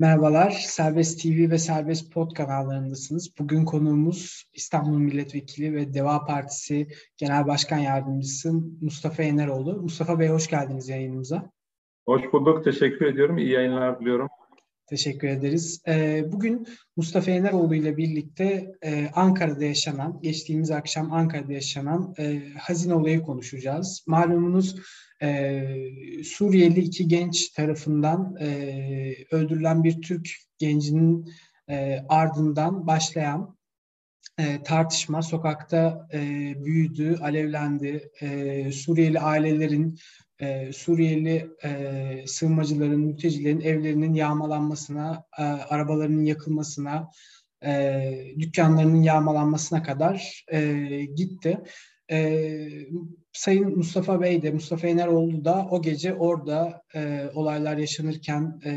Merhabalar, Serbest TV ve Serbest Pod kanallarındasınız. Bugün konuğumuz İstanbul Milletvekili ve Deva Partisi Genel Başkan Yardımcısı Mustafa Yeneroğlu. Mustafa Bey hoş geldiniz yayınımıza. Hoş bulduk, teşekkür ediyorum. İyi yayınlar diliyorum. Teşekkür ederiz. Ee, bugün Mustafa Yeneroğlu ile birlikte e, Ankara'da yaşanan, geçtiğimiz akşam Ankara'da yaşanan e, hazin olayı konuşacağız. Malumunuz e, Suriyeli iki genç tarafından öldürülen bir Türk gencinin ardından başlayan tartışma sokakta büyüdü, alevlendi. Suriyeli ailelerin e, Suriyeli e, sığınmacıların, mültecilerin evlerinin yağmalanmasına, e, arabalarının yakılmasına, e, dükkanlarının yağmalanmasına kadar e, gitti. E, Sayın Mustafa Bey de, Mustafa Eneroğlu da o gece orada e, olaylar yaşanırken e,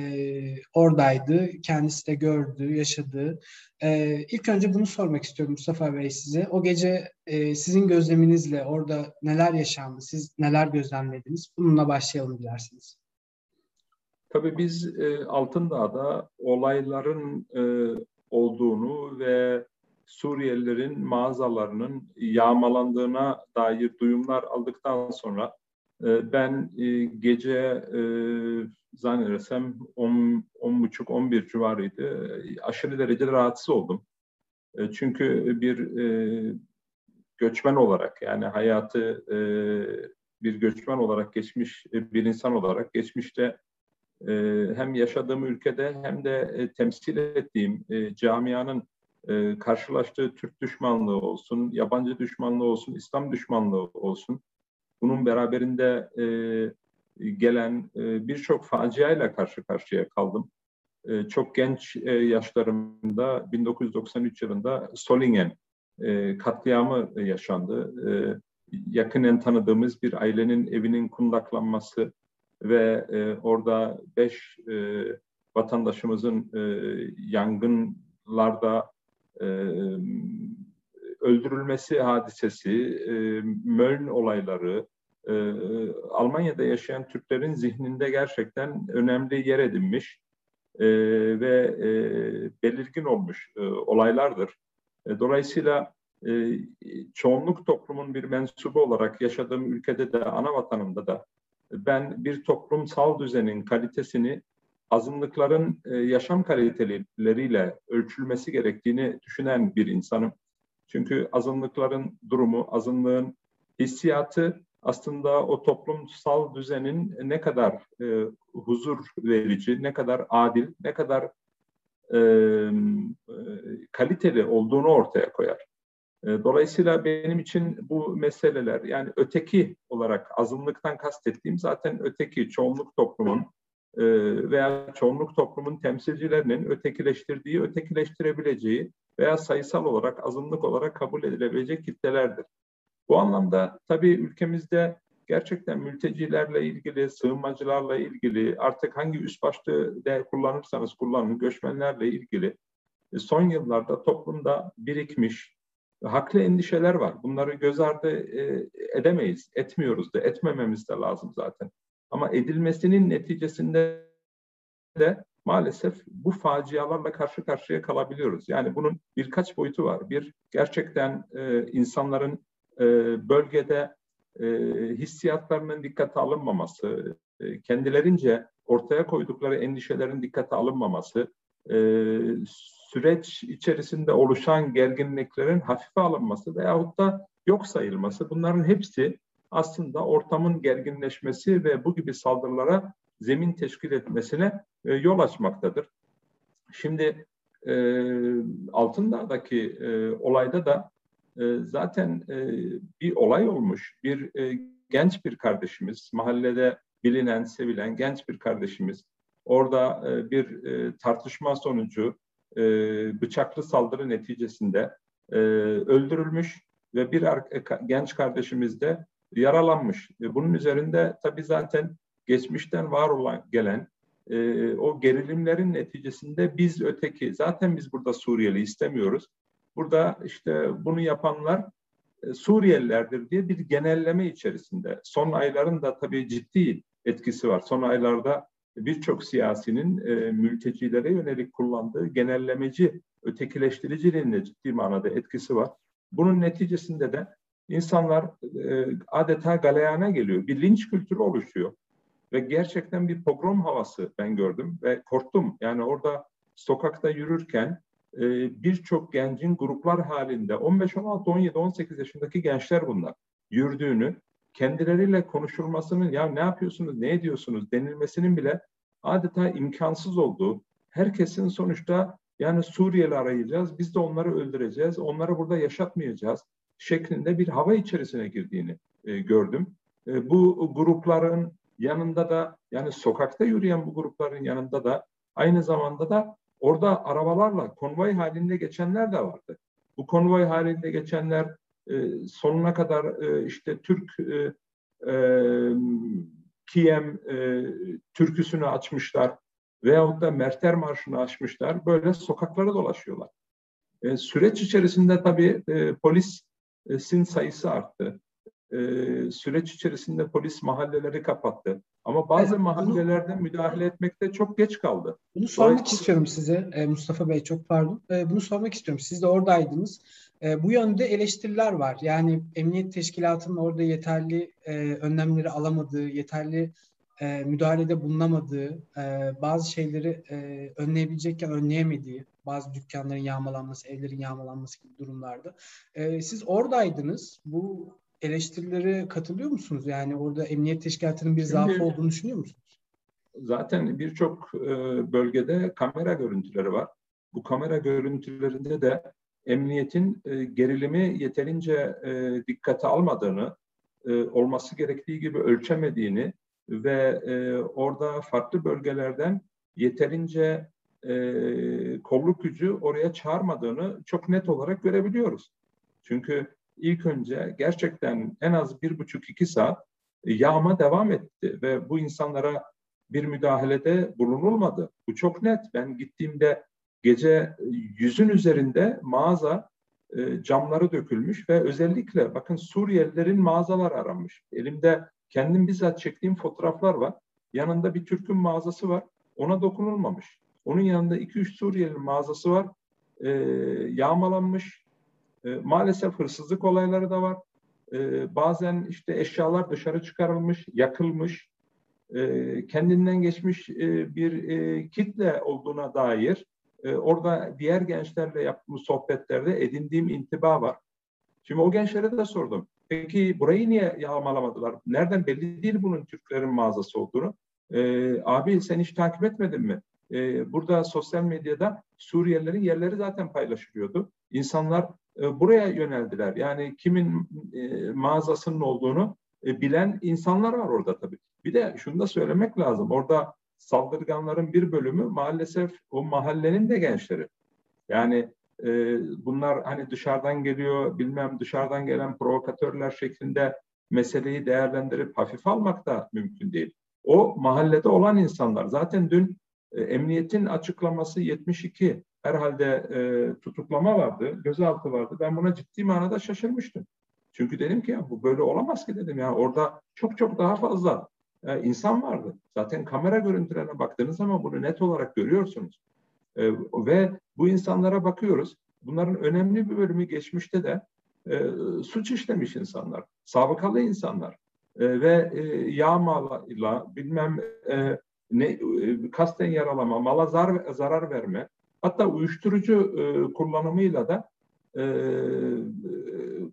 oradaydı. Kendisi de gördü, yaşadı. E, ilk önce bunu sormak istiyorum Mustafa Bey size. O gece e, sizin gözleminizle orada neler yaşandı, siz neler gözlemlediniz? Bununla başlayalım dilerseniz. Tabii biz e, Altındağ'da olayların e, olduğunu ve Suriyelilerin mağazalarının yağmalandığına dair duyumlar aldıktan sonra e, ben e, gece e, zannedersem 10 buçuk 11 civarıydı. Aşırı derecede rahatsız oldum. Çünkü bir göçmen olarak yani hayatı bir göçmen olarak geçmiş bir insan olarak geçmişte hem yaşadığım ülkede hem de temsil ettiğim camianın e, karşılaştığı Türk düşmanlığı olsun, yabancı düşmanlığı olsun, İslam düşmanlığı olsun, bunun beraberinde e, gelen e, birçok faciayla karşı karşıya kaldım. E, çok genç e, yaşlarımda 1993 yılında Solingen e, katliamı yaşandı. E, yakinen tanıdığımız bir ailenin evinin kundaklanması ve e, orada beş e, vatandaşımızın e, yangınlarda öldürülmesi hadisesi, e, Möln olayları, Almanya'da yaşayan Türklerin zihninde gerçekten önemli yer edinmiş ve belirgin olmuş olaylardır. Dolayısıyla çoğunluk toplumun bir mensubu olarak yaşadığım ülkede de, ana vatanımda da ben bir toplumsal düzenin kalitesini azınlıkların e, yaşam kaliteleriyle ölçülmesi gerektiğini düşünen bir insanım. Çünkü azınlıkların durumu, azınlığın hissiyatı aslında o toplumsal düzenin ne kadar e, huzur verici, ne kadar adil, ne kadar e, e, kaliteli olduğunu ortaya koyar. E, dolayısıyla benim için bu meseleler yani öteki olarak azınlıktan kastettiğim zaten öteki çoğunluk toplumun e, veya çoğunluk toplumun temsilcilerinin ötekileştirdiği, ötekileştirebileceği veya sayısal olarak, azınlık olarak kabul edilebilecek kitlelerdir. Bu anlamda tabii ülkemizde gerçekten mültecilerle ilgili, sığınmacılarla ilgili, artık hangi üst başlığı de kullanırsanız kullanın, göçmenlerle ilgili e, son yıllarda toplumda birikmiş haklı endişeler var. Bunları göz ardı e, edemeyiz, etmiyoruz da, etmememiz de lazım zaten. Ama edilmesinin neticesinde de maalesef bu facialarla karşı karşıya kalabiliyoruz. Yani bunun birkaç boyutu var. Bir, gerçekten e, insanların e, bölgede e, hissiyatlarının dikkate alınmaması, e, kendilerince ortaya koydukları endişelerin dikkate alınmaması, e, süreç içerisinde oluşan gerginliklerin hafife alınması veyahut da yok sayılması bunların hepsi aslında ortamın gerginleşmesi ve bu gibi saldırılara zemin teşkil etmesine e, yol açmaktadır. Şimdi e, Altındağ'daki e, olayda da e, zaten e, bir olay olmuş. Bir e, genç bir kardeşimiz, mahallede bilinen, sevilen genç bir kardeşimiz orada e, bir e, tartışma sonucu e, bıçaklı saldırı neticesinde e, öldürülmüş ve bir genç kardeşimiz de yaralanmış. E, bunun üzerinde tabii zaten geçmişten var olan gelen e, o gerilimlerin neticesinde biz öteki, zaten biz burada Suriyeli istemiyoruz. Burada işte bunu yapanlar e, Suriyelilerdir diye bir genelleme içerisinde. Son ayların da tabii ciddi etkisi var. Son aylarda birçok siyasinin e, mültecilere yönelik kullandığı genellemeci, ötekileştiriciliğin de ciddi manada etkisi var. Bunun neticesinde de insanlar e, adeta galeyana geliyor. Bir linç kültürü oluşuyor. Ve gerçekten bir pogrom havası ben gördüm ve korktum. Yani orada sokakta yürürken e, birçok gencin gruplar halinde 15, 16, 17, 18 yaşındaki gençler bunlar yürüdüğünü, kendileriyle konuşulmasının ya ne yapıyorsunuz, ne ediyorsunuz denilmesinin bile adeta imkansız olduğu, herkesin sonuçta yani Suriyeli arayacağız, biz de onları öldüreceğiz, onları burada yaşatmayacağız şeklinde bir hava içerisine girdiğini e, gördüm. E, bu grupların yanında da yani sokakta yürüyen bu grupların yanında da aynı zamanda da orada arabalarla konvoy halinde geçenler de vardı. Bu konvoy halinde geçenler e, sonuna kadar e, işte Türk e, e, Kiem e, türküsünü açmışlar veyahut da Merter Marşı'nı açmışlar. Böyle sokaklara dolaşıyorlar. E, süreç içerisinde tabii e, polisin sayısı arttı. E, süreç içerisinde polis mahalleleri kapattı. Ama bazı evet, mahallelerde bunu, müdahale etmekte çok geç kaldı. Bunu sormak istiyorum size e, Mustafa Bey çok pardon. E, bunu sormak istiyorum. Siz de oradaydınız. E, bu yönde eleştiriler var. Yani emniyet teşkilatının orada yeterli önlemleri alamadığı, yeterli müdahalede bulunamadığı, bazı şeyleri önleyebilecekken önleyemediği, bazı dükkanların yağmalanması, evlerin yağmalanması gibi durumlarda. siz oradaydınız. Bu eleştirilere katılıyor musunuz? Yani orada emniyet teşkilatının bir zaafı olduğunu düşünüyor musunuz? Zaten birçok e, bölgede kamera görüntüleri var. Bu kamera görüntülerinde de emniyetin e, gerilimi yeterince e, dikkate almadığını, olması gerektiği gibi ölçemediğini ve orada farklı bölgelerden yeterince kolluk gücü oraya çağırmadığını çok net olarak görebiliyoruz. Çünkü ilk önce gerçekten en az bir buçuk iki saat e, yağma devam etti ve bu insanlara bir müdahalede bulunulmadı. Bu çok net. Ben gittiğimde gece e, yüzün üzerinde mağaza e, camları dökülmüş ve özellikle bakın Suriyelilerin mağazalar aranmış. Elimde kendim bizzat çektiğim fotoğraflar var. Yanında bir Türk'ün mağazası var. Ona dokunulmamış. Onun yanında 2-3 Suriyeli'nin mağazası var. E, yağmalanmış. E, maalesef hırsızlık olayları da var. E, bazen işte eşyalar dışarı çıkarılmış, yakılmış, e, kendinden geçmiş e, bir e, kitle olduğuna dair e, orada diğer gençlerle yaptığımız sohbetlerde edindiğim intiba var. Şimdi o gençlere de sordum. Peki burayı niye yağmalamadılar? Nereden belli değil bunun Türklerin mağazası olduğunu? Ee, abi sen hiç takip etmedin mi? Ee, burada sosyal medyada Suriyelilerin yerleri zaten paylaşılıyordu. İnsanlar e, buraya yöneldiler. Yani kimin e, mağazasının olduğunu e, bilen insanlar var orada tabii. Bir de şunu da söylemek lazım. Orada saldırganların bir bölümü maalesef o mahallenin de gençleri. Yani bunlar hani dışarıdan geliyor, bilmem dışarıdan gelen provokatörler şeklinde meseleyi değerlendirip hafif almak da mümkün değil. O mahallede olan insanlar. Zaten dün emniyetin açıklaması 72 herhalde e, tutuklama vardı, gözaltı vardı. Ben buna ciddi manada şaşırmıştım. Çünkü dedim ki ya bu böyle olamaz ki dedim ya orada çok çok daha fazla e, insan vardı. Zaten kamera görüntülerine baktığınız zaman bunu net olarak görüyorsunuz. E, ve bu insanlara bakıyoruz. Bunların önemli bir bölümü geçmişte de e, suç işlemiş insanlar, sabıkalı insanlar e, ve e, yağmayla bilmem e, ne e, kasten yaralama, mala zar, zarar verme, Hatta uyuşturucu e, kullanımıyla da e,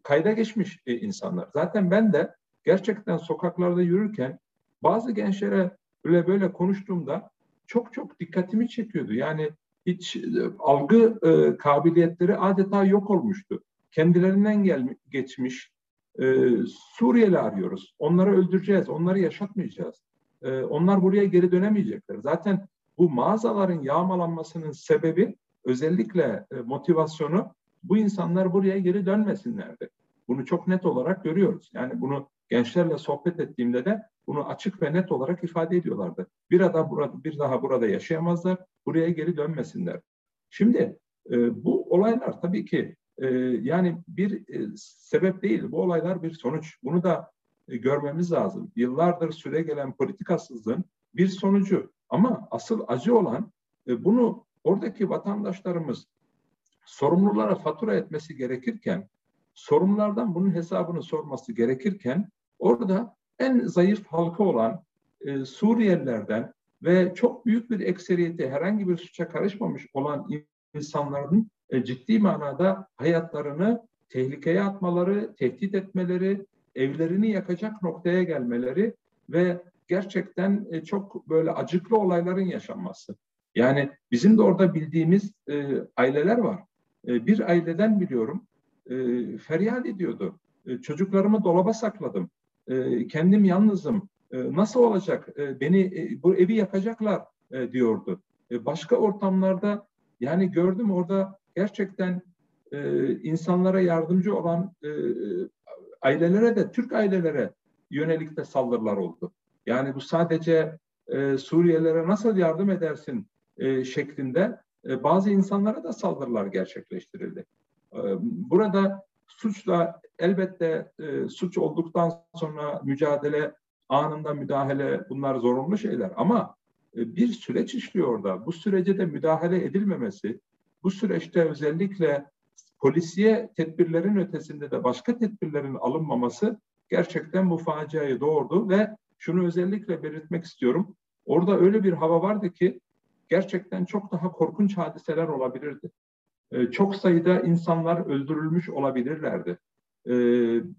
kayda geçmiş e, insanlar. Zaten ben de gerçekten sokaklarda yürürken bazı gençlere böyle böyle konuştuğumda çok çok dikkatimi çekiyordu. Yani hiç e, algı e, kabiliyetleri adeta yok olmuştu. Kendilerinden gel, geçmiş e, Suriyeli arıyoruz. Onları öldüreceğiz, onları yaşatmayacağız. E, onlar buraya geri dönemeyecekler. Zaten bu mağazaların yağmalanmasının sebebi özellikle e, motivasyonu bu insanlar buraya geri dönmesinlerdi. Bunu çok net olarak görüyoruz. Yani bunu gençlerle sohbet ettiğimde de bunu açık ve net olarak ifade ediyorlardı. Bir daha burada bir daha burada yaşayamazlar. Buraya geri dönmesinler. Şimdi e, bu olaylar tabii ki E, yani bir e, sebep değil, bu olaylar bir sonuç. Bunu da görmemiz lazım. Yıllardır süre gelen politikasızlığın bir sonucu. Ama asıl acı olan e, bunu oradaki vatandaşlarımız sorumlulara fatura etmesi gerekirken, sorumlulardan bunun hesabını sorması gerekirken orada en zayıf halka olan e, Suriyelilerden ve çok büyük bir ekseriyeti herhangi bir suça karışmamış olan insanların e, ciddi manada hayatlarını tehlikeye atmaları, tehdit etmeleri, evlerini yakacak noktaya gelmeleri ve gerçekten e, çok böyle acıklı olayların yaşanması. Yani bizim de orada bildiğimiz e, aileler var. E, bir aileden biliyorum e, feryat ediyordu. Çocuklarımı dolaba sakladım. Kendim yalnızım. Nasıl olacak? Beni bu evi yakacaklar diyordu. Başka ortamlarda yani gördüm orada gerçekten insanlara yardımcı olan ailelere de Türk ailelere yönelik de saldırılar oldu. Yani bu sadece e, Suriyelilere nasıl yardım edersin e, şeklinde e, bazı insanlara da saldırılar gerçekleştirildi. E, burada suçla elbette e, suç olduktan sonra mücadele, anında müdahale bunlar zorunlu şeyler ama e, bir süreç işliyor orada. Bu sürece de müdahale edilmemesi, bu süreçte özellikle polisiye tedbirlerin ötesinde de başka tedbirlerin alınmaması gerçekten bu faciayı doğurdu ve şunu özellikle belirtmek istiyorum. Orada öyle bir hava vardı ki gerçekten çok daha korkunç hadiseler olabilirdi. Ee, çok sayıda insanlar öldürülmüş olabilirlerdi. Ee,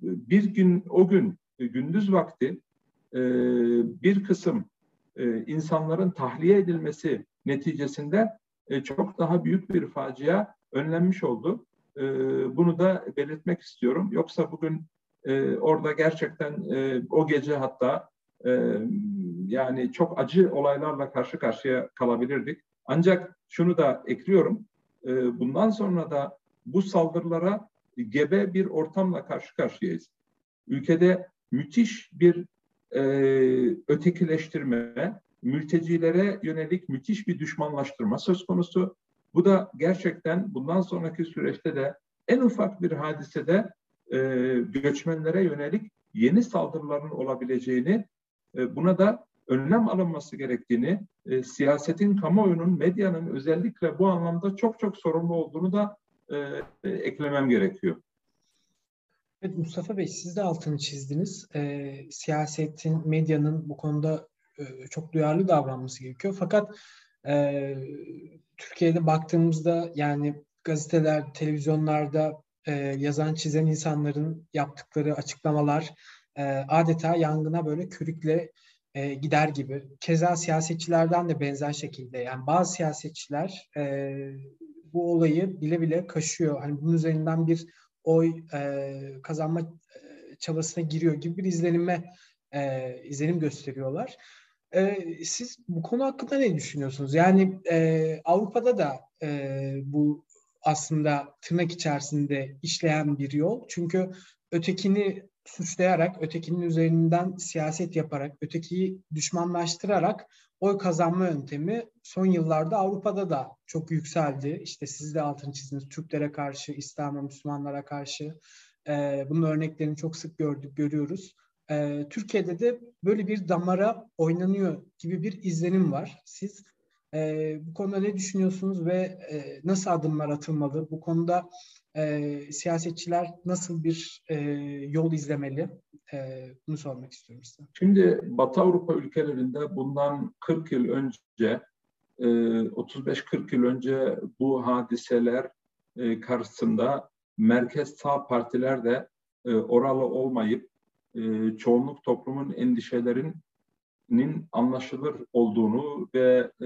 bir gün o gün e, gündüz vakti e, bir kısım e, insanların tahliye edilmesi neticesinde çok daha büyük bir facia önlenmiş oldu. Bunu da belirtmek istiyorum. Yoksa bugün orada gerçekten o gece hatta yani çok acı olaylarla karşı karşıya kalabilirdik. Ancak şunu da ekliyorum. bundan sonra da bu saldırılara gebe bir ortamla karşı karşıyayız. Ülkede müthiş bir e, ötekileştirme, mültecilere yönelik müthiş bir düşmanlaştırma söz konusu. Bu da gerçekten bundan sonraki süreçte de en ufak bir hadisede e, göçmenlere yönelik yeni saldırıların olabileceğini, e, buna da önlem alınması gerektiğini, e, siyasetin, kamuoyunun, medyanın özellikle bu anlamda çok çok sorumlu olduğunu da e, e, eklemem gerekiyor. Evet Mustafa Bey siz de altını çizdiniz. E, siyasetin, medyanın bu konuda e, çok duyarlı davranması gerekiyor. Fakat e, Türkiye'de baktığımızda yani gazeteler, televizyonlarda e, yazan, çizen insanların yaptıkları açıklamalar e, adeta yangına böyle körükle e, gider gibi. Keza siyasetçilerden de benzer şekilde yani bazı siyasetçiler e, bu olayı bile bile kaşıyor. Hani bunun üzerinden bir oy e, kazanma e, çabasına giriyor gibi bir izlenime e, izlenim gösteriyorlar. E, siz bu konu hakkında ne düşünüyorsunuz? Yani e, Avrupa'da da e, bu aslında tırnak içerisinde işleyen bir yol. Çünkü ötekini suçlayarak, ötekinin üzerinden siyaset yaparak, ötekiyi düşmanlaştırarak oy kazanma yöntemi son yıllarda Avrupa'da da çok yükseldi. İşte siz de altını çizdiniz. Türklere karşı, İslam'a, Müslümanlara karşı. E, bunun örneklerini çok sık gördük, görüyoruz. E, Türkiye'de de böyle bir damara oynanıyor gibi bir izlenim var. Siz e, bu konuda ne düşünüyorsunuz ve e, nasıl adımlar atılmalı? Bu konuda e, siyasetçiler nasıl bir e, yol izlemeli? E, bunu sormak istiyorum size. Şimdi Batı Avrupa ülkelerinde bundan 40 yıl önce, e, 35-40 yıl önce bu hadiseler e, karşısında merkez sağ partiler de e, oralı olmayıp e, çoğunluk toplumun endişelerinin anlaşılır olduğunu ve e,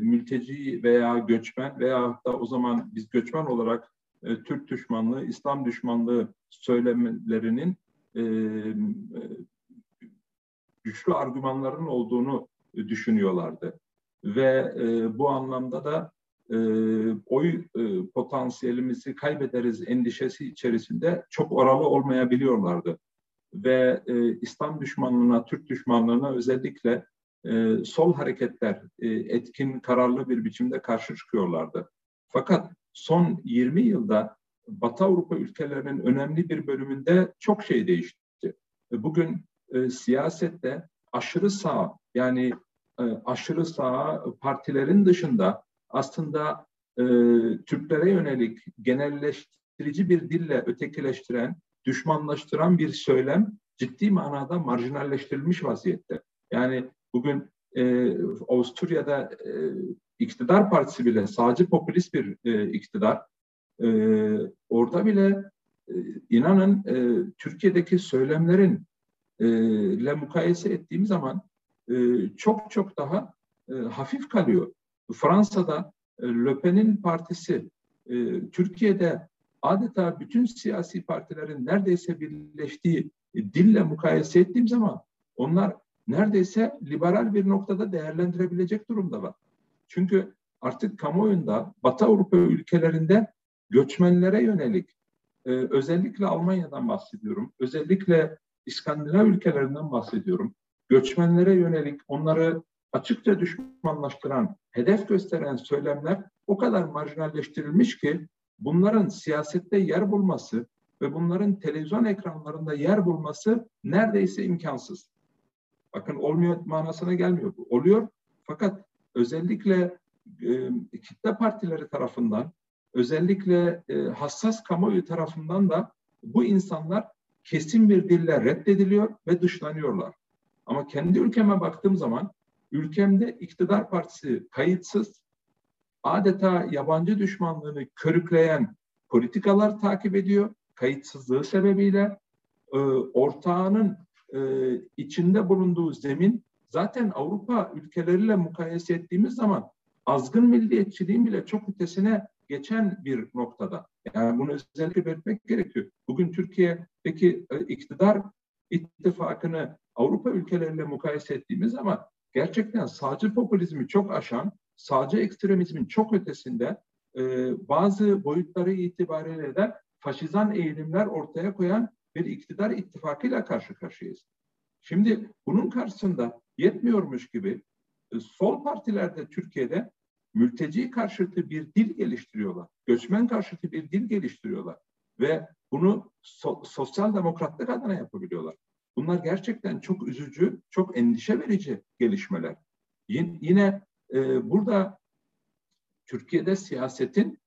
mülteci veya göçmen veya hatta o zaman biz göçmen olarak e, Türk düşmanlığı, İslam düşmanlığı söylemlerinin e, e, güçlü argümanların olduğunu düşünüyorlardı. Ve e, bu anlamda da e, oy e, potansiyelimizi kaybederiz endişesi içerisinde çok oralı olmayabiliyorlardı. Ve e, İslam düşmanlığına, Türk düşmanlığına özellikle e, sol hareketler e, etkin, kararlı bir biçimde karşı çıkıyorlardı. Fakat son 20 yılda Batı Avrupa ülkelerinin önemli bir bölümünde çok şey değişti. Bugün e, siyasette aşırı sağ yani e, aşırı sağ partilerin dışında aslında e, Türklere yönelik genelleştirici bir dille ötekileştiren, düşmanlaştıran bir söylem ciddi manada marjinalleştirilmiş vaziyette. Yani bugün e, Avusturya'da e, iktidar partisi bile sağcı popülist bir e, iktidar. E, orada bile e, inanın e, Türkiye'deki söylemlerin e, ile mukayese ettiğim zaman e, çok çok daha e, hafif kalıyor. Fransa'da e, Le Pen'in partisi e, Türkiye'de adeta bütün siyasi partilerin neredeyse birleştiği e, dille mukayese ettiğim zaman onlar neredeyse liberal bir noktada değerlendirebilecek durumdalar. Çünkü artık kamuoyunda Batı Avrupa ülkelerinde göçmenlere yönelik e, özellikle Almanya'dan bahsediyorum. Özellikle İskandinav ülkelerinden bahsediyorum. Göçmenlere yönelik onları açıkça düşmanlaştıran, hedef gösteren söylemler o kadar marjinalleştirilmiş ki bunların siyasette yer bulması ve bunların televizyon ekranlarında yer bulması neredeyse imkansız. Bakın olmuyor manasına gelmiyor bu. Oluyor fakat özellikle e, kitle partileri tarafından, özellikle e, hassas kamuoyu tarafından da bu insanlar kesin bir dille reddediliyor ve dışlanıyorlar. Ama kendi ülkeme baktığım zaman ülkemde iktidar partisi kayıtsız, adeta yabancı düşmanlığını körükleyen politikalar takip ediyor. Kayıtsızlığı sebebiyle e, ortağının e, içinde bulunduğu zemin zaten Avrupa ülkeleriyle mukayese ettiğimiz zaman azgın milliyetçiliğin bile çok ötesine geçen bir noktada. Yani bunu özellikle belirtmek gerekiyor. Bugün Türkiye'deki e, iktidar ittifakını Avrupa ülkeleriyle mukayese ettiğimiz zaman gerçekten sağcı popülizmi çok aşan, sağcı ekstremizmin çok ötesinde e, bazı boyutları itibariyle de faşizan eğilimler ortaya koyan bir iktidar ittifakıyla karşı karşıyayız. Şimdi bunun karşısında yetmiyormuş gibi e, sol partilerde Türkiye'de mülteci karşıtı bir dil geliştiriyorlar. Göçmen karşıtı bir dil geliştiriyorlar. Ve bunu so- sosyal demokratlık adına yapabiliyorlar. Bunlar gerçekten çok üzücü, çok endişe verici gelişmeler. Yine e, burada Türkiye'de siyasetin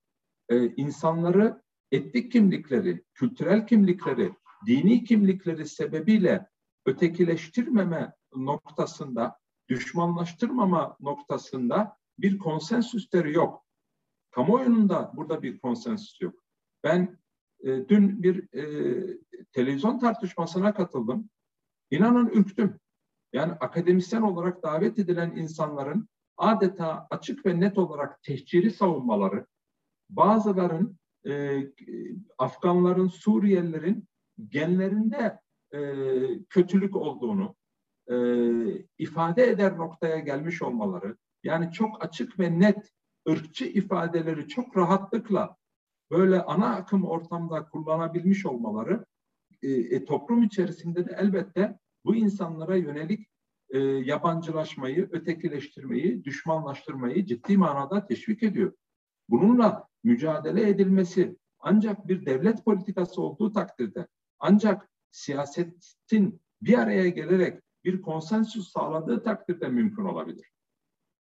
e, insanları etnik kimlikleri, kültürel kimlikleri, dini kimlikleri sebebiyle ötekileştirmeme noktasında, düşmanlaştırmama noktasında bir konsensüsleri yok. Kamuoyunun da burada bir konsensüs yok. Ben e, dün bir e, televizyon tartışmasına katıldım. İnanın ürktüm. Yani akademisyen olarak davet edilen insanların adeta açık ve net olarak tehciri savunmaları, bazıların e, Afganların, Suriyelilerin genlerinde e, kötülük olduğunu e, ifade eder noktaya gelmiş olmaları, yani çok açık ve net ırkçı ifadeleri çok rahatlıkla böyle ana akım ortamda kullanabilmiş olmaları e, e, toplum içerisinde de elbette bu insanlara yönelik e, yabancılaşmayı, ötekileştirmeyi, düşmanlaştırmayı ciddi manada teşvik ediyor. Bununla mücadele edilmesi ancak bir devlet politikası olduğu takdirde, ancak siyasetin bir araya gelerek bir konsensüs sağladığı takdirde mümkün olabilir.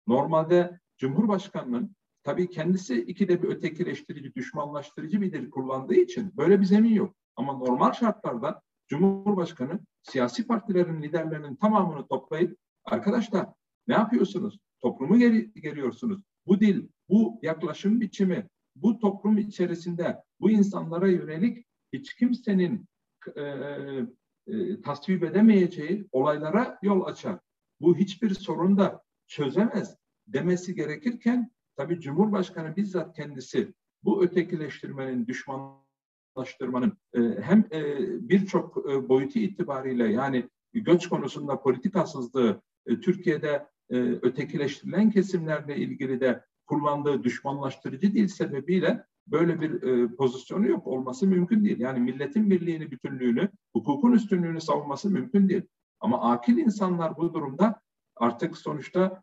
Normalde Cumhurbaşkanı'nın tabii kendisi ikide bir ötekileştirici, düşmanlaştırıcı bir dil kullandığı için böyle bir zemin yok. Ama normal şartlarda Cumhurbaşkanı siyasi partilerin liderlerinin tamamını toplayıp arkadaşlar ne yapıyorsunuz? Toplumu geri, geliyorsunuz. Bu dil, bu yaklaşım biçimi, bu toplum içerisinde bu insanlara yönelik hiç kimsenin e, e, tasvip edemeyeceği olaylara yol açar. Bu hiçbir sorun da çözemez demesi gerekirken tabii Cumhurbaşkanı bizzat kendisi bu ötekileştirmenin, düşmanlaştırmanın e, hem e, birçok e, boyutu itibariyle yani göç konusunda politikasızlığı Türkiye'de ötekileştirilen kesimlerle ilgili de kullandığı düşmanlaştırıcı dil sebebiyle böyle bir pozisyonu yok olması mümkün değil. Yani milletin birliğini, bütünlüğünü, hukukun üstünlüğünü savunması mümkün değil. Ama akil insanlar bu durumda artık sonuçta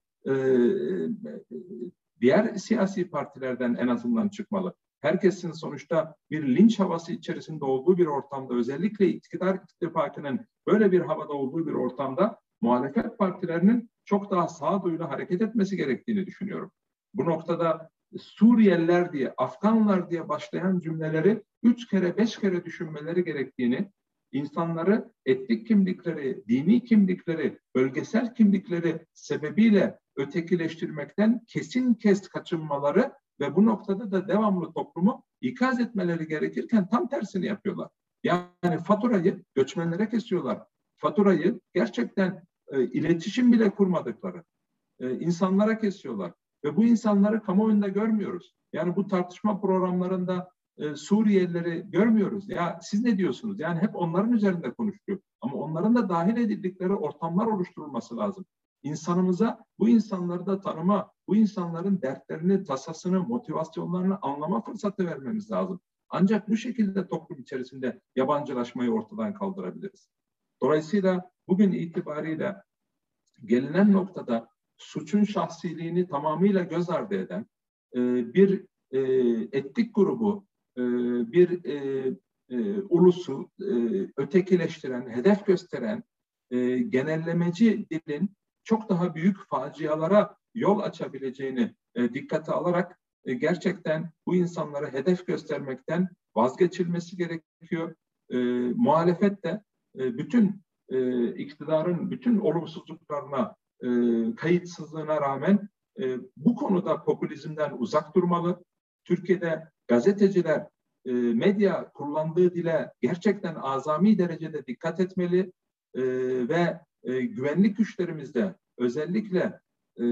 diğer siyasi partilerden en azından çıkmalı. Herkesin sonuçta bir linç havası içerisinde olduğu bir ortamda özellikle iktidar ittifakının böyle bir havada olduğu bir ortamda muhalefet partilerinin çok daha sağduyulu hareket etmesi gerektiğini düşünüyorum. Bu noktada Suriyeliler diye, Afganlar diye başlayan cümleleri üç kere, beş kere düşünmeleri gerektiğini, insanları etnik kimlikleri, dini kimlikleri, bölgesel kimlikleri sebebiyle ötekileştirmekten kesin kes kaçınmaları ve bu noktada da devamlı toplumu ikaz etmeleri gerekirken tam tersini yapıyorlar. Yani faturayı göçmenlere kesiyorlar. Faturayı gerçekten e, iletişim bile kurmadıkları e, insanlara kesiyorlar. Ve bu insanları kamuoyunda görmüyoruz. Yani bu tartışma programlarında e, Suriyelileri görmüyoruz. Ya siz ne diyorsunuz? Yani hep onların üzerinde konuşuyor. Ama onların da dahil edildikleri ortamlar oluşturulması lazım. İnsanımıza bu insanları da tanıma, bu insanların dertlerini, tasasını, motivasyonlarını anlama fırsatı vermemiz lazım. Ancak bu şekilde toplum içerisinde yabancılaşmayı ortadan kaldırabiliriz. Dolayısıyla bugün itibariyle gelinen noktada suçun şahsiliğini tamamıyla göz ardı eden e, bir e, etnik grubu, e, bir e, e, ulusu e, ötekileştiren, hedef gösteren e, genellemeci dilin çok daha büyük facialara yol açabileceğini e, dikkate alarak e, gerçekten bu insanlara hedef göstermekten vazgeçilmesi gerekiyor. E, muhalefet de e, bütün e, iktidarın bütün olumsuzluklarına, e, kayıtsızlığına rağmen e, bu konuda popülizmden uzak durmalı. Türkiye'de gazeteciler e, medya kullandığı dile gerçekten azami derecede dikkat etmeli e, ve e, güvenlik güçlerimizde özellikle e,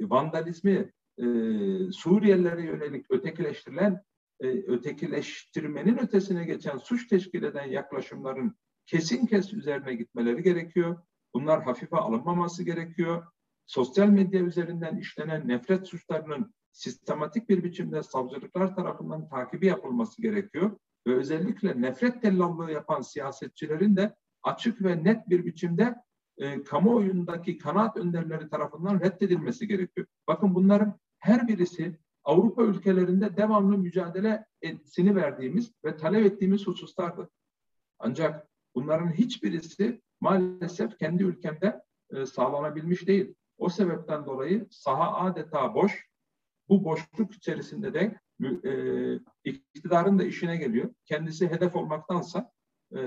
vandalizmi e, Suriyelilere yönelik ötekileştirilen e, ötekileştirmenin ötesine geçen suç teşkil eden yaklaşımların kesin kes üzerine gitmeleri gerekiyor. Bunlar hafife alınmaması gerekiyor. Sosyal medya üzerinden işlenen nefret suçlarının sistematik bir biçimde savcılıklar tarafından takibi yapılması gerekiyor. Ve özellikle nefret tellallığı yapan siyasetçilerin de açık ve net bir biçimde e, kamuoyundaki kanaat önderleri tarafından reddedilmesi gerekiyor. Bakın bunların her birisi Avrupa ülkelerinde devamlı mücadele etsini verdiğimiz ve talep ettiğimiz hususlardı. Ancak bunların hiçbirisi maalesef kendi ülkemde e, sağlanabilmiş değil. O sebepten dolayı saha adeta boş. Bu boşluk içerisinde de e, iktidarın da işine geliyor. Kendisi hedef olmaktansa e,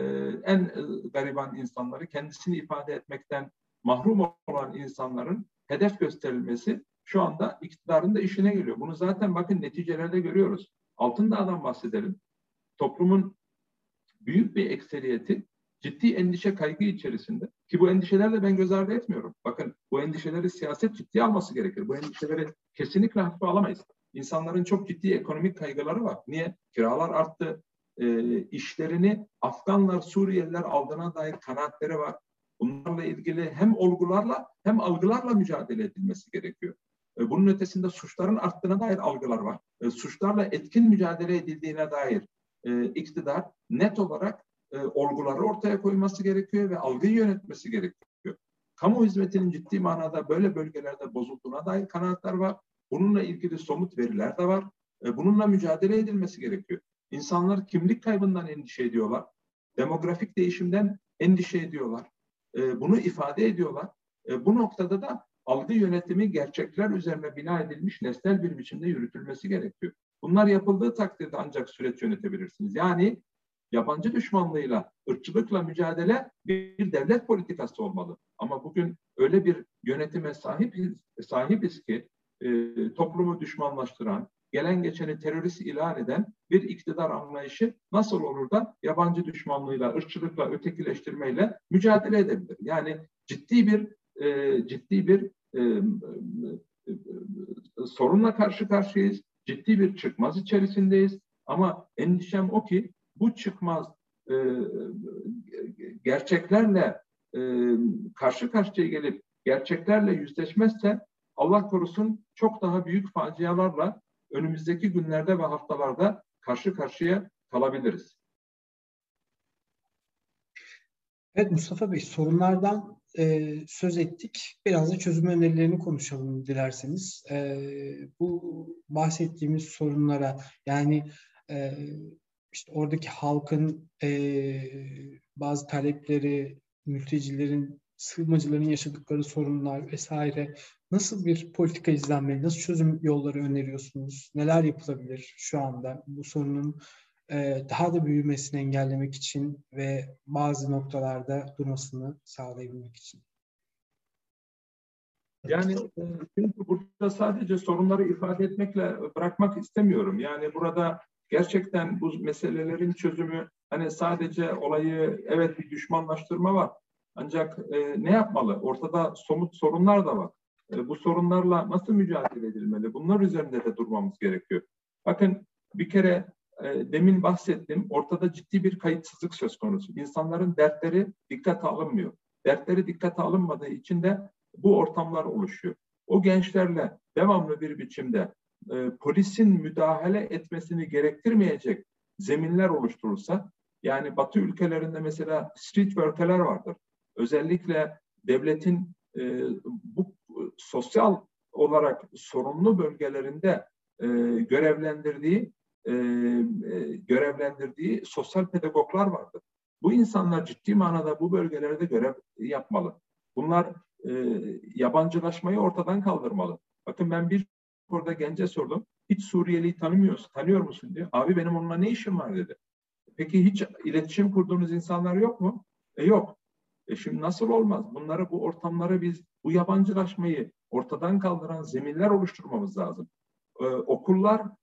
en e, gariban insanları kendisini ifade etmekten mahrum olan insanların hedef gösterilmesi şu anda iktidarın da işine geliyor. Bunu zaten bakın neticelerde görüyoruz. Altındağ'dan bahsedelim. Toplumun büyük bir ekseriyeti ciddi endişe kaygı içerisinde ki bu endişeler de ben göz ardı etmiyorum. Bakın bu endişeleri siyaset ciddiye alması gerekir. Bu endişeleri kesinlikle hafife alamayız. İnsanların çok ciddi ekonomik kaygıları var. Niye? Kiralar arttı. E, işlerini Afganlar, Suriyeliler aldığına dair kanaatleri var. Bunlarla ilgili hem olgularla hem algılarla mücadele edilmesi gerekiyor. E, bunun ötesinde suçların arttığına dair algılar var. E, suçlarla etkin mücadele edildiğine dair e, iktidar net olarak e, olguları ortaya koyması gerekiyor ve algıyı yönetmesi gerekiyor. Kamu hizmetinin ciddi manada böyle bölgelerde bozulduğuna dair kanaatler var. Bununla ilgili somut veriler de var. E, bununla mücadele edilmesi gerekiyor. İnsanlar kimlik kaybından endişe ediyorlar. Demografik değişimden endişe ediyorlar. E, bunu ifade ediyorlar. E, bu noktada da algı yönetimi gerçekler üzerine bina edilmiş nesnel bir biçimde yürütülmesi gerekiyor. Bunlar yapıldığı takdirde ancak süreç yönetebilirsiniz. Yani yabancı düşmanlığıyla, ırkçılıkla mücadele bir devlet politikası olmalı. Ama bugün öyle bir yönetime sahibiz, sahibiz ki e, toplumu düşmanlaştıran, gelen geçeni terörist ilan eden bir iktidar anlayışı nasıl olur da yabancı düşmanlığıyla, ırkçılıkla, ötekileştirmeyle mücadele edebilir? Yani ciddi bir e, ciddi bir e, e, e sorunla karşı karşıyayız. Ciddi bir çıkmaz içerisindeyiz. Ama endişem o ki bu çıkmaz e, gerçeklerle e, karşı karşıya gelip gerçeklerle yüzleşmezse Allah korusun çok daha büyük facialarla önümüzdeki günlerde ve haftalarda karşı karşıya kalabiliriz. Evet Mustafa Bey sorunlardan e, söz ettik. Biraz da çözüm önerilerini konuşalım dilerseniz. E, bu bahsettiğimiz sorunlara yani e, işte oradaki halkın e, bazı talepleri, mültecilerin, sığınmacıların yaşadıkları sorunlar vesaire nasıl bir politika izlenmeli, nasıl çözüm yolları öneriyorsunuz, neler yapılabilir şu anda bu sorunun e, daha da büyümesini engellemek için ve bazı noktalarda durmasını sağlayabilmek için? Yani e, çünkü burada sadece sorunları ifade etmekle bırakmak istemiyorum. Yani burada gerçekten bu meselelerin çözümü hani sadece olayı evet bir düşmanlaştırma var. Ancak e, ne yapmalı? Ortada somut sorunlar da var. E, bu sorunlarla nasıl mücadele edilmeli? Bunlar üzerinde de durmamız gerekiyor. Bakın bir kere e, demin bahsettim. Ortada ciddi bir kayıtsızlık söz konusu. İnsanların dertleri dikkate alınmıyor. Dertleri dikkate alınmadığı için de bu ortamlar oluşuyor. O gençlerle devamlı bir biçimde e, polisin müdahale etmesini gerektirmeyecek zeminler oluşturulsa, yani Batı ülkelerinde mesela street worker'ler vardır. Özellikle devletin e, bu sosyal olarak sorunlu bölgelerinde e, görevlendirdiği e, e, görevlendirdiği sosyal pedagoglar vardır. Bu insanlar ciddi manada bu bölgelerde görev yapmalı. Bunlar e, yabancılaşmayı ortadan kaldırmalı. Bakın ben bir orada gence sordum. Hiç Suriyeli'yi tanımıyorsun, tanıyor musun diyor. Abi benim onunla ne işim var dedi. Peki hiç iletişim kurduğunuz insanlar yok mu? E yok. E şimdi nasıl olmaz? Bunları bu ortamları biz bu yabancılaşmayı ortadan kaldıran zeminler oluşturmamız lazım. Ee, okulların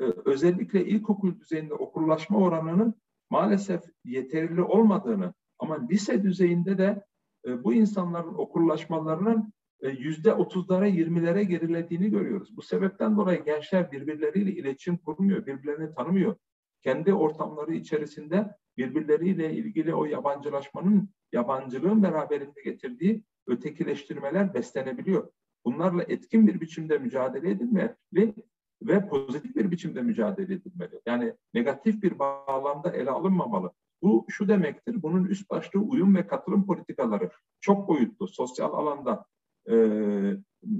e, özellikle ilkokul düzeyinde okullaşma oranının maalesef yeterli olmadığını ama lise düzeyinde de e, bu insanların okullaşmalarının e, yüzde otuzlara, yirmilere gerilediğini görüyoruz. Bu sebepten dolayı gençler birbirleriyle iletişim kurmuyor, birbirlerini tanımıyor. Kendi ortamları içerisinde birbirleriyle ilgili o yabancılaşmanın, yabancılığın beraberinde getirdiği ötekileştirmeler beslenebiliyor. Bunlarla etkin bir biçimde mücadele edilmeli ve pozitif bir biçimde mücadele edilmeli. Yani negatif bir bağlamda ele alınmamalı. Bu şu demektir, bunun üst başlığı uyum ve katılım politikaları çok boyutlu, sosyal alanda, e,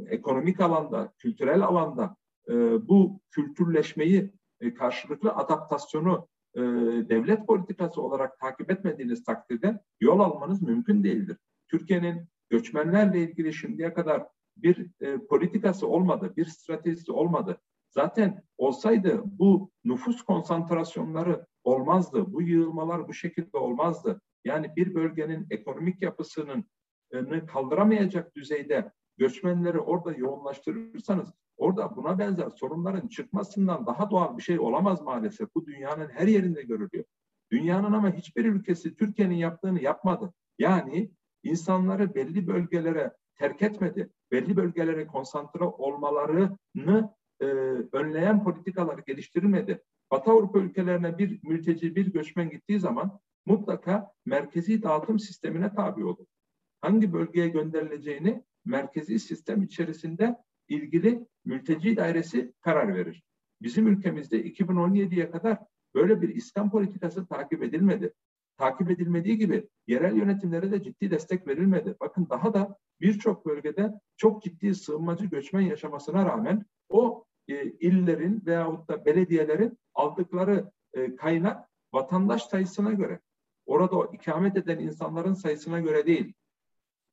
ekonomik alanda, kültürel alanda e, bu kültürleşmeyi, e, karşılıklı adaptasyonu e, devlet politikası olarak takip etmediğiniz takdirde yol almanız mümkün değildir. Türkiye'nin göçmenlerle ilgili şimdiye kadar bir e, politikası olmadı, bir stratejisi olmadı. Zaten olsaydı bu nüfus konsantrasyonları olmazdı. Bu yığılmalar bu şekilde olmazdı. Yani bir bölgenin ekonomik yapısının kaldıramayacak düzeyde göçmenleri orada yoğunlaştırırsanız orada buna benzer sorunların çıkmasından daha doğal bir şey olamaz maalesef. Bu dünyanın her yerinde görülüyor. Dünyanın ama hiçbir ülkesi Türkiye'nin yaptığını yapmadı. Yani insanları belli bölgelere terk etmedi. Belli bölgelere konsantre olmalarını e, önleyen politikalar geliştirilmedi. Batı Avrupa ülkelerine bir mülteci, bir göçmen gittiği zaman mutlaka merkezi dağıtım sistemine tabi olur. Hangi bölgeye gönderileceğini merkezi sistem içerisinde ilgili mülteci dairesi karar verir. Bizim ülkemizde 2017'ye kadar böyle bir İslam politikası takip edilmedi. Takip edilmediği gibi yerel yönetimlere de ciddi destek verilmedi. Bakın daha da birçok bölgede çok ciddi sığınmacı göçmen yaşamasına rağmen o e, illerin veyahut da belediyelerin aldıkları e, kaynak vatandaş sayısına göre. Orada ikamet eden insanların sayısına göre değil.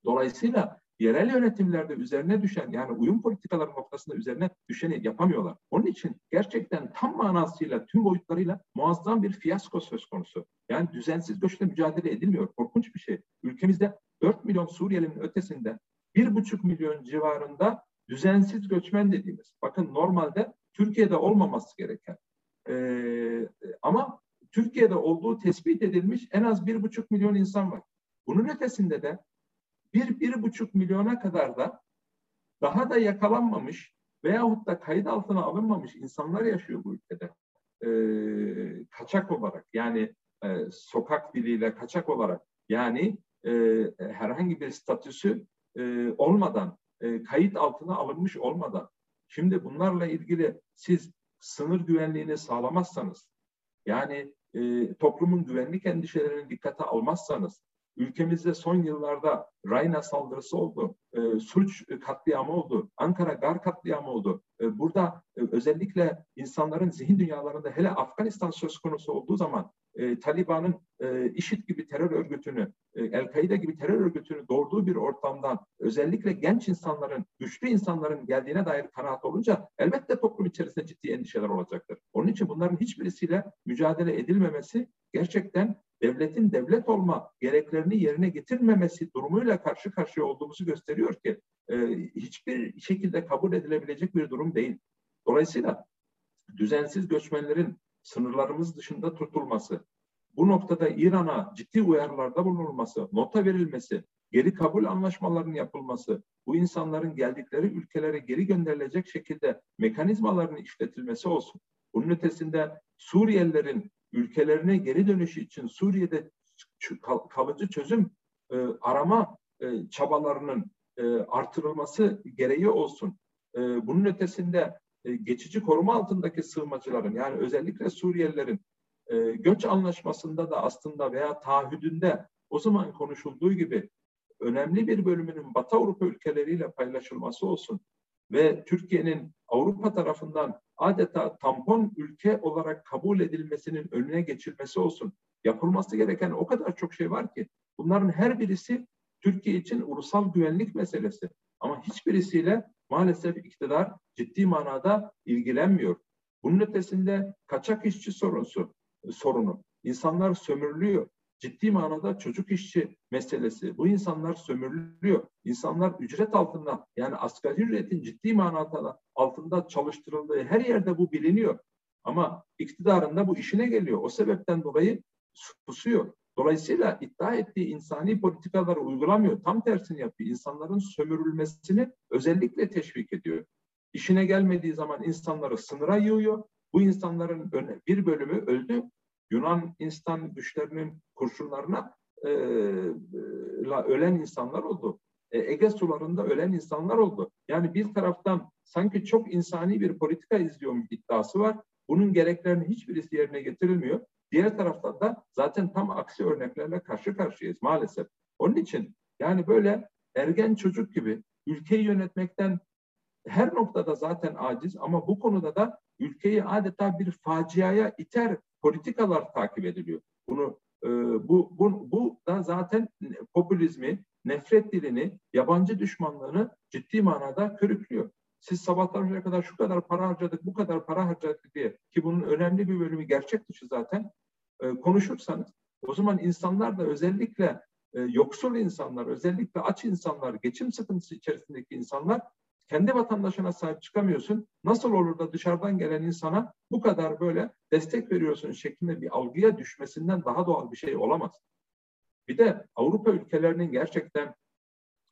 Dolayısıyla yerel yönetimlerde üzerine düşen yani uyum politikaları noktasında üzerine düşeni yapamıyorlar. Onun için gerçekten tam manasıyla tüm boyutlarıyla muazzam bir fiyasko söz konusu. Yani düzensiz göçle mücadele edilmiyor. Korkunç bir şey. Ülkemizde 4 milyon Suriyelinin ötesinde 1,5 milyon civarında düzensiz göçmen dediğimiz. Bakın normalde Türkiye'de olmaması gereken ee, ama Türkiye'de olduğu tespit edilmiş en az bir buçuk milyon insan var. Bunun ötesinde de bir, bir buçuk milyona kadar da daha da yakalanmamış veyahut da kayıt altına alınmamış insanlar yaşıyor bu ülkede. Ee, kaçak olarak yani e, sokak diliyle kaçak olarak yani e, herhangi bir statüsü e, olmadan e, kayıt altına alınmış olmadan şimdi bunlarla ilgili siz sınır güvenliğini sağlamazsanız yani e, toplumun güvenlik endişelerini dikkate almazsanız ülkemizde son yıllarda Rayna saldırısı oldu, e, suç katliamı oldu, Ankara Gar katliamı oldu. E, burada e, özellikle insanların zihin dünyalarında hele Afganistan söz konusu olduğu zaman e, Taliban'ın e, IŞİD gibi terör örgütünü, e, El-Kaide gibi terör örgütünü doğurduğu bir ortamdan özellikle genç insanların, güçlü insanların geldiğine dair kanaat olunca elbette toplum içerisinde ciddi endişeler olacaktır. Onun için bunların hiçbirisiyle mücadele edilmemesi gerçekten devletin devlet olma gereklerini yerine getirmemesi durumuyla karşı karşıya olduğumuzu gösteriyor ki e, hiçbir şekilde kabul edilebilecek bir durum değil. Dolayısıyla düzensiz göçmenlerin sınırlarımız dışında tutulması, bu noktada İran'a ciddi uyarılarda bulunulması, nota verilmesi, geri kabul anlaşmalarının yapılması, bu insanların geldikleri ülkelere geri gönderilecek şekilde mekanizmaların işletilmesi olsun. Bunun ötesinde Suriyelilerin ülkelerine geri dönüşü için Suriye'de kalıcı çözüm e, arama e, çabalarının e, artırılması gereği olsun. E, bunun ötesinde e, geçici koruma altındaki sığınmacıların yani özellikle Suriyelilerin e, göç anlaşmasında da aslında veya taahhüdünde o zaman konuşulduğu gibi önemli bir bölümünün Batı Avrupa ülkeleriyle paylaşılması olsun ve Türkiye'nin Avrupa tarafından adeta tampon ülke olarak kabul edilmesinin önüne geçilmesi olsun. Yapılması gereken o kadar çok şey var ki bunların her birisi Türkiye için ulusal güvenlik meselesi. Ama hiçbirisiyle maalesef iktidar ciddi manada ilgilenmiyor. Bunun ötesinde kaçak işçi sorusu, sorunu. İnsanlar sömürülüyor. Ciddi manada çocuk işçi meselesi. Bu insanlar sömürülüyor. İnsanlar ücret altında yani asgari ücretin ciddi manada altında çalıştırıldığı her yerde bu biliniyor. Ama iktidarında bu işine geliyor. O sebepten dolayı susuyor. Dolayısıyla iddia ettiği insani politikaları uygulamıyor. Tam tersini yapıyor. İnsanların sömürülmesini özellikle teşvik ediyor. İşine gelmediği zaman insanları sınıra yığıyor. Bu insanların bir bölümü öldü. Yunan insan güçlerinin kurşunlarına e, ölen insanlar oldu. E, Ege sularında ölen insanlar oldu. Yani bir taraftan sanki çok insani bir politika izliyormuş iddiası var. Bunun gereklerinin hiçbirisi yerine getirilmiyor. Diğer taraftan da zaten tam aksi örneklerle karşı karşıyayız maalesef. Onun için yani böyle ergen çocuk gibi ülkeyi yönetmekten her noktada zaten aciz ama bu konuda da ülkeyi adeta bir faciaya iter politikalar takip ediliyor. Bunu e, bu, bu bu da zaten popülizmi, nefret dilini, yabancı düşmanlığını ciddi manada körüklüyor. Siz sabahtan kadar şu kadar para harcadık, bu kadar para harcadık diye ki bunun önemli bir bölümü gerçek dışı zaten e, konuşursanız o zaman insanlar da özellikle e, yoksul insanlar, özellikle aç insanlar, geçim sıkıntısı içerisindeki insanlar kendi vatandaşına sahip çıkamıyorsun. Nasıl olur da dışarıdan gelen insana bu kadar böyle destek veriyorsun şeklinde bir algıya düşmesinden daha doğal bir şey olamaz. Bir de Avrupa ülkelerinin gerçekten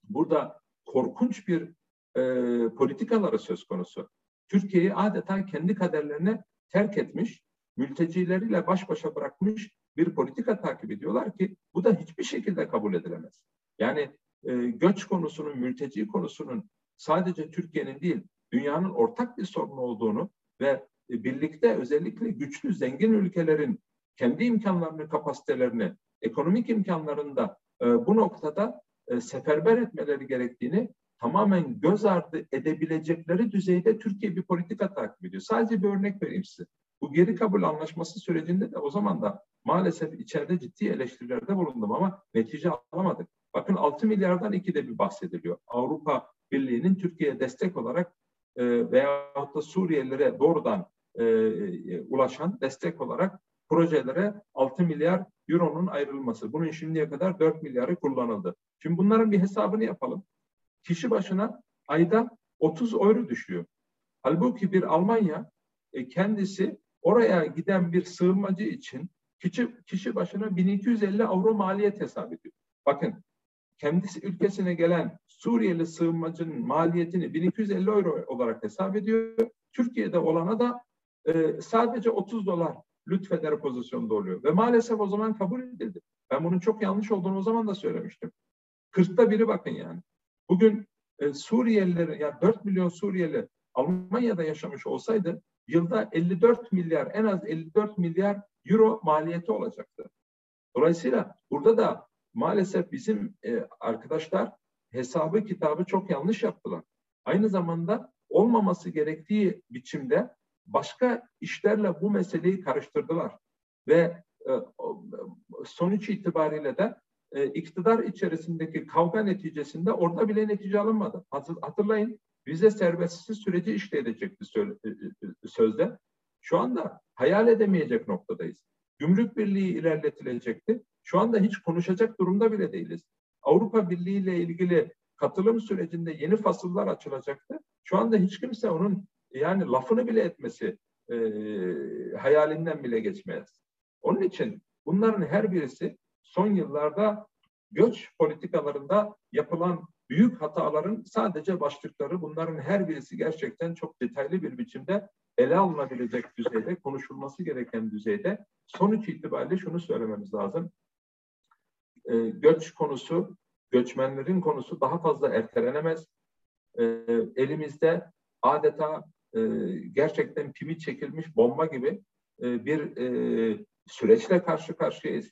burada korkunç bir e, politikaları söz konusu. Türkiye'yi adeta kendi kaderlerine terk etmiş, mültecileriyle baş başa bırakmış bir politika takip ediyorlar ki bu da hiçbir şekilde kabul edilemez. Yani e, göç konusunun, mülteci konusunun sadece Türkiye'nin değil, dünyanın ortak bir sorunu olduğunu ve e, birlikte özellikle güçlü, zengin ülkelerin kendi imkanlarını, kapasitelerini, ekonomik imkanlarını da e, bu noktada e, seferber etmeleri gerektiğini tamamen göz ardı edebilecekleri düzeyde Türkiye bir politika takip ediyor. Sadece bir örnek vereyim size. Bu geri kabul anlaşması sürecinde de o zaman da maalesef içeride ciddi eleştirilerde bulundum ama netice alamadık. Bakın 6 milyardan ikide bir bahsediliyor. Avrupa Birliği'nin Türkiye'ye destek olarak e, veyahut da Suriyelilere doğrudan e, e, ulaşan destek olarak projelere 6 milyar euronun ayrılması. Bunun şimdiye kadar 4 milyarı kullanıldı. Şimdi bunların bir hesabını yapalım. Kişi başına ayda 30 euro düşüyor. Halbuki bir Almanya e, kendisi oraya giden bir sığınmacı için kişi, kişi başına 1250 avro maliyet hesap ediyor. Bakın kendisi ülkesine gelen Suriyeli sığınmacının maliyetini 1250 euro olarak hesap ediyor. Türkiye'de olana da e, sadece 30 dolar lütfeder pozisyonda oluyor. Ve maalesef o zaman kabul edildi. Ben bunun çok yanlış olduğunu o zaman da söylemiştim. 40'ta biri bakın yani. Bugün e, Suriyelileri, yani 4 milyon Suriyeli Almanya'da yaşamış olsaydı yılda 54 milyar, en az 54 milyar euro maliyeti olacaktı. Dolayısıyla burada da maalesef bizim e, arkadaşlar hesabı kitabı çok yanlış yaptılar. Aynı zamanda olmaması gerektiği biçimde başka işlerle bu meseleyi karıştırdılar. Ve e, sonuç itibariyle de e, iktidar içerisindeki kavga neticesinde orada bile netice alınmadı. Hatırlayın vize serbestisi süreci işleyecekti e, sözde. Şu anda hayal edemeyecek noktadayız. Gümrük Birliği ilerletilecekti. Şu anda hiç konuşacak durumda bile değiliz. Avrupa Birliği ile ilgili katılım sürecinde yeni fasıllar açılacaktı. Şu anda hiç kimse onun yani lafını bile etmesi e, hayalinden bile geçmez. Onun için bunların her birisi son yıllarda göç politikalarında yapılan büyük hataların sadece başlıkları bunların her birisi gerçekten çok detaylı bir biçimde ele alınabilecek düzeyde, konuşulması gereken düzeyde. Sonuç itibariyle şunu söylememiz lazım. E, göç konusu, göçmenlerin konusu daha fazla ertelenemez. E, elimizde adeta e, gerçekten pimi çekilmiş bomba gibi e, bir e, süreçle karşı karşıyayız.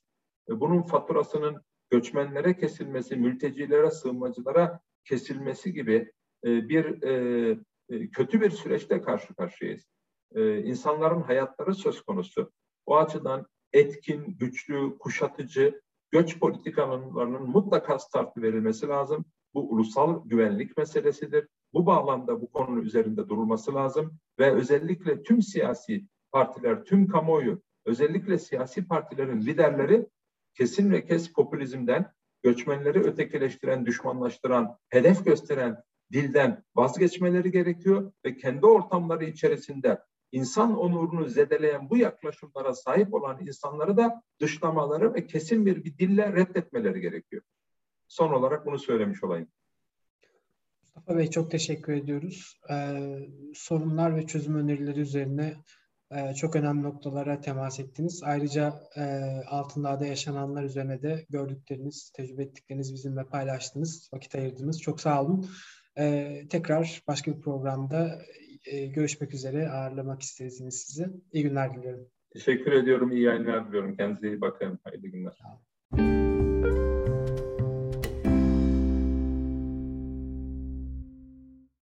E, bunun faturasının göçmenlere kesilmesi, mültecilere, sığınmacılara kesilmesi gibi e, bir e, e, kötü bir süreçle karşı karşıyayız. E, insanların hayatları söz konusu. O açıdan etkin, güçlü, kuşatıcı göç politikalarının mutlaka startı verilmesi lazım. Bu ulusal güvenlik meselesidir. Bu bağlamda bu konunun üzerinde durulması lazım ve özellikle tüm siyasi partiler, tüm kamuoyu, özellikle siyasi partilerin liderleri kesin ve kes popülizmden, göçmenleri ötekileştiren, düşmanlaştıran, hedef gösteren dilden vazgeçmeleri gerekiyor ve kendi ortamları içerisinde insan onurunu zedeleyen bu yaklaşımlara sahip olan insanları da dışlamaları ve kesin bir, bir dille reddetmeleri gerekiyor. Son olarak bunu söylemiş olayım. Mustafa Bey çok teşekkür ediyoruz. Ee, sorunlar ve çözüm önerileri üzerine e, çok önemli noktalara temas ettiniz. Ayrıca e, Altındağ'da yaşananlar üzerine de gördükleriniz, tecrübe ettikleriniz bizimle paylaştınız, vakit ayırdınız. Çok sağ olun. E, tekrar başka bir programda e, görüşmek üzere ağırlamak isteriz yine sizi. İyi günler diliyorum. Teşekkür ediyorum. İyi yayınlar diliyorum. Kendinize iyi bakın. Hayırlı günler. Olun.